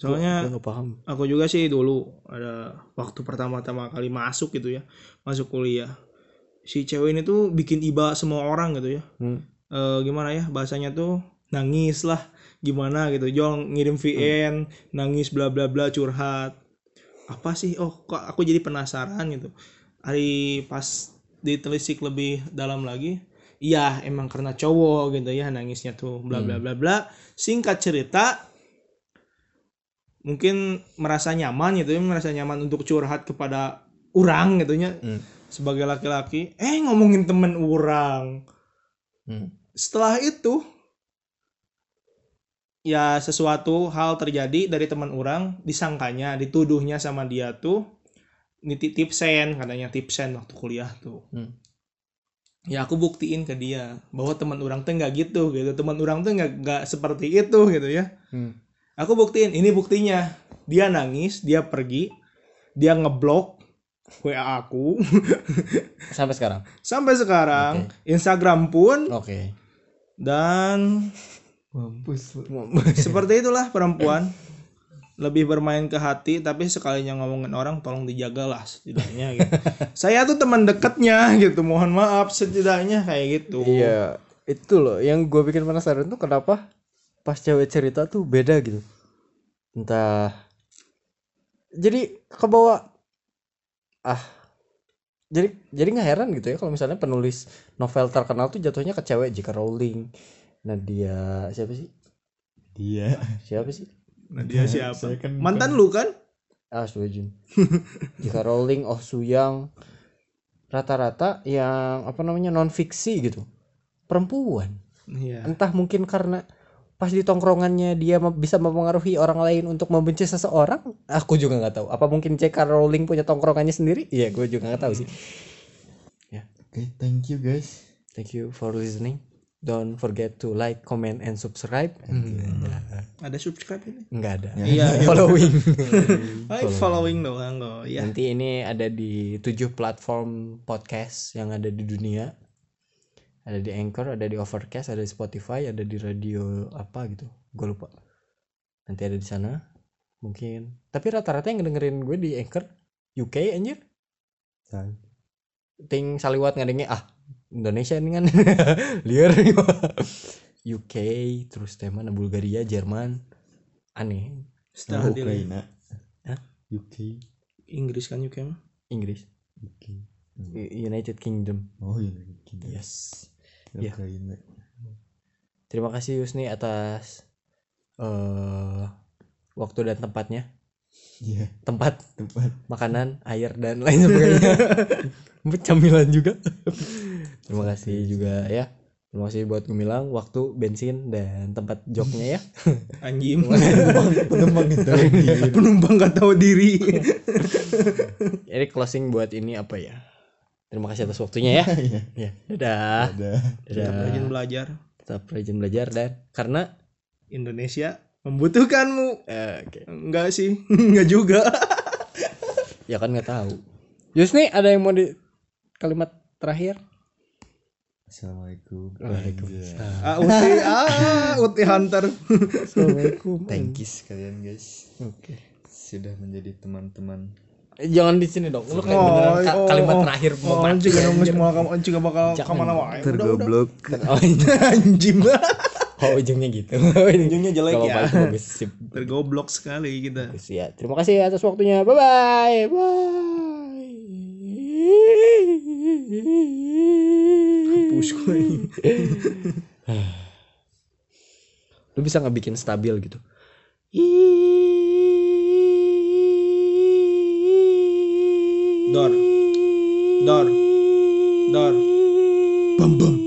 Soalnya nggak paham. aku juga sih dulu ada waktu pertama-tama kali masuk gitu ya, masuk kuliah. Si cewek ini tuh bikin iba semua orang gitu ya. Hmm. Eh, gimana ya bahasanya tuh nangis lah gimana gitu. Jong ngirim VN nangis bla bla bla curhat. Apa sih? Oh kok aku jadi penasaran gitu. Hari pas ditelisik lebih dalam lagi iya emang karena cowok gitu ya nangisnya tuh bla bla bla bla singkat cerita mungkin merasa nyaman gitu ya merasa nyaman untuk curhat kepada orang gitu ya Hmm. sebagai laki-laki eh ngomongin temen orang Hmm. setelah itu ya sesuatu hal terjadi dari teman orang disangkanya dituduhnya sama dia tuh nitip tipsen katanya tipsen waktu kuliah tuh Hmm. Ya aku buktiin ke dia bahwa teman orang tuh nggak gitu gitu teman orang tuh nggak nggak seperti itu gitu ya Hmm. aku buktiin ini buktinya dia nangis dia pergi dia ngeblok wa aku Sampai sekarang. sampai sekarang Instagram pun Oke. dan Mampus. seperti itulah perempuan lebih bermain ke hati tapi sekalinya ngomongin orang tolong dijagalah setidaknya gitu saya tuh teman dekatnya gitu mohon maaf setidaknya kayak gitu Iya, itu loh yang gue bikin penasaran tuh kenapa pas cewek cerita tuh beda gitu. Entah. Jadi kebawa ah. Jadi jadi nggak heran gitu ya kalau misalnya penulis novel terkenal tuh jatuhnya ke cewek J.K. Rowling. Nadia siapa sih? Dia. Siapa sih? Nah dia siapa Saya kan mantan lu kan Ah, Suejun. J.K. Rowling, Oh Suyang, rata-rata yang apa namanya non fiksi gitu, perempuan. iya entah mungkin karena pas di tongkrongannya dia bisa mempengaruhi orang lain untuk membenci seseorang aku juga nggak tahu apa mungkin J.K. Rowling punya tongkrongannya sendiri iya gue juga nggak tahu sih Oke, thank you guys. thank you for listening don't forget to like comment and subscribe. Ada subscribe ini? Nggak ada. Iya iya. following. Hai, following doang kok ya nanti ini ada di tujuh platform podcast yang ada di dunia. Ada di Anchor ada di Overcast ada di Spotify ada di radio apa gitu. Gue lupa. Nanti ada di sana. Mungkin. Tapi rata-rata yang dengerin gue di Anchor UK anjir. Sal. ting saliwat ngadengnya ah Indonesia ini kan liar UK terus teh mana Bulgaria Jerman aneh setelah di Ukraina. Hah? UK. Inggris kan UK mah Inggris UK. United Kingdom Oh iya. UK. yes Iya. Ukraina. Terima kasih Yusni atas eh waktu dan tempatnya. Iya, Tempat, tempat. makanan, air dan lain sebagainya. Camilan juga. Terima kasih juga ya. Terima kasih buat Gumilang waktu, bensin dan tempat joknya ya. anjing Penumpang itu lagi. penumpang gak tahu diri Jadi closing buat ini apa ya? Terima kasih atas waktunya ya. Iya. Ya, dadah. Ada. tetap Dadah. rajin belajar Tetap rajin belajar dan karena Indonesia membutuhkanmu eh, oke. enggak sih enggak juga Ya kan nggak tahu. Yusni ada yang mau di kalimat terakhir? Assalamualaikum. Waalaikumsalam. ah uti ah uti hunter Assalamualaikum. Thank you sekalian guys. Oke. Sudah menjadi teman-teman. Eh, Jangan di sini dong. Lu kayak Oh, beneran ka- oh, kalimat oh. terakhir mau oh mati. juga dong semua kamu juga bakal Jangan. ke mana wae Tergoblok. Anjing oh, ujungnya gitu. ujungnya jelek Kalau ya bagus bagus sip. tergoblok sekali kita Bagus ya. Terima kasih atas waktunya. Bye bye. Bye. Hapus gue Lu bisa nggak bikin stabil gitu? Dor. Dor. Dor. bam bam